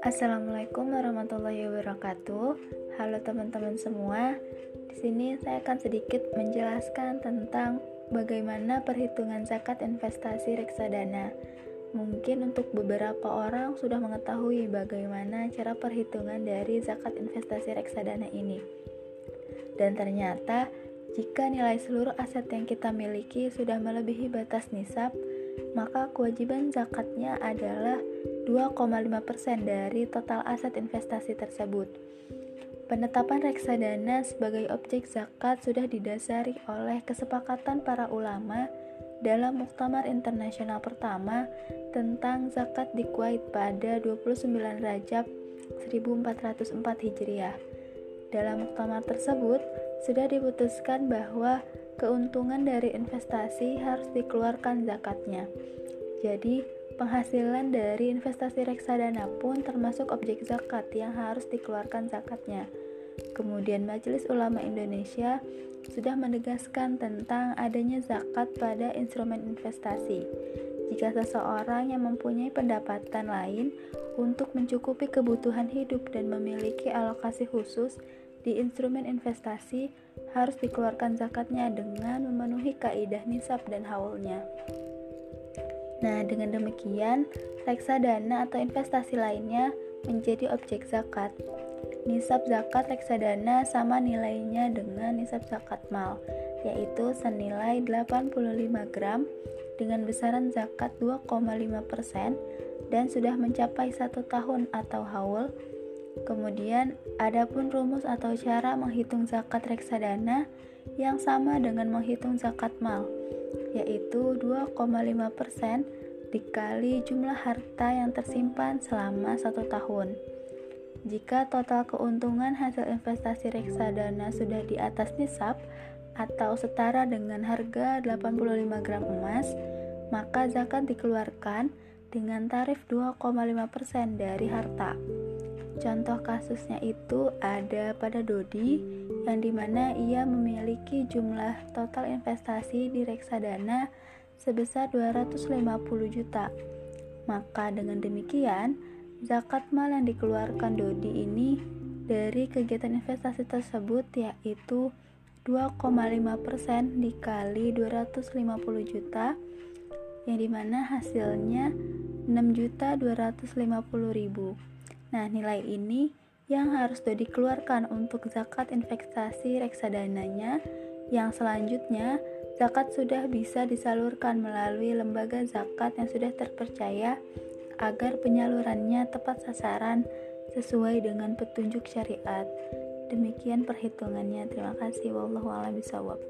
Assalamualaikum warahmatullahi wabarakatuh. Halo teman-teman semua. Di sini saya akan sedikit menjelaskan tentang bagaimana perhitungan zakat investasi reksadana. Mungkin untuk beberapa orang sudah mengetahui bagaimana cara perhitungan dari zakat investasi reksadana ini. Dan ternyata jika nilai seluruh aset yang kita miliki sudah melebihi batas nisab, maka kewajiban zakatnya adalah 2,5% dari total aset investasi tersebut. Penetapan reksadana sebagai objek zakat sudah didasari oleh kesepakatan para ulama dalam Muktamar Internasional pertama tentang zakat di Kuwait pada 29 Rajab 1404 Hijriah. Dalam muktamar tersebut sudah diputuskan bahwa keuntungan dari investasi harus dikeluarkan zakatnya. Jadi, Penghasilan dari investasi reksadana pun termasuk objek zakat yang harus dikeluarkan zakatnya. Kemudian Majelis Ulama Indonesia sudah menegaskan tentang adanya zakat pada instrumen investasi. Jika seseorang yang mempunyai pendapatan lain untuk mencukupi kebutuhan hidup dan memiliki alokasi khusus di instrumen investasi harus dikeluarkan zakatnya dengan memenuhi kaidah nisab dan haulnya. Nah, dengan demikian, reksadana atau investasi lainnya menjadi objek zakat. Nisab zakat reksadana sama nilainya dengan nisab zakat mal, yaitu senilai 85 gram dengan besaran zakat 2,5% dan sudah mencapai satu tahun atau haul. Kemudian, ada pun rumus atau cara menghitung zakat reksadana yang sama dengan menghitung zakat mal yaitu 2,5% dikali jumlah harta yang tersimpan selama satu tahun. Jika total keuntungan hasil investasi reksadana sudah di atas nisab atau setara dengan harga 85 gram emas, maka zakat dikeluarkan dengan tarif 2,5% dari harta. Contoh kasusnya itu ada pada Dodi yang di mana ia memiliki jumlah total investasi di reksadana sebesar 250 juta. Maka dengan demikian, zakat mal yang dikeluarkan Dodi ini dari kegiatan investasi tersebut yaitu 2,5% dikali 250 juta yang di mana hasilnya 6.250.000 Nah, nilai ini yang harus dikeluarkan untuk zakat investasi reksadananya. Yang selanjutnya, zakat sudah bisa disalurkan melalui lembaga zakat yang sudah terpercaya agar penyalurannya tepat sasaran sesuai dengan petunjuk syariat. Demikian perhitungannya. Terima kasih. Wallahu a'lam bishawab.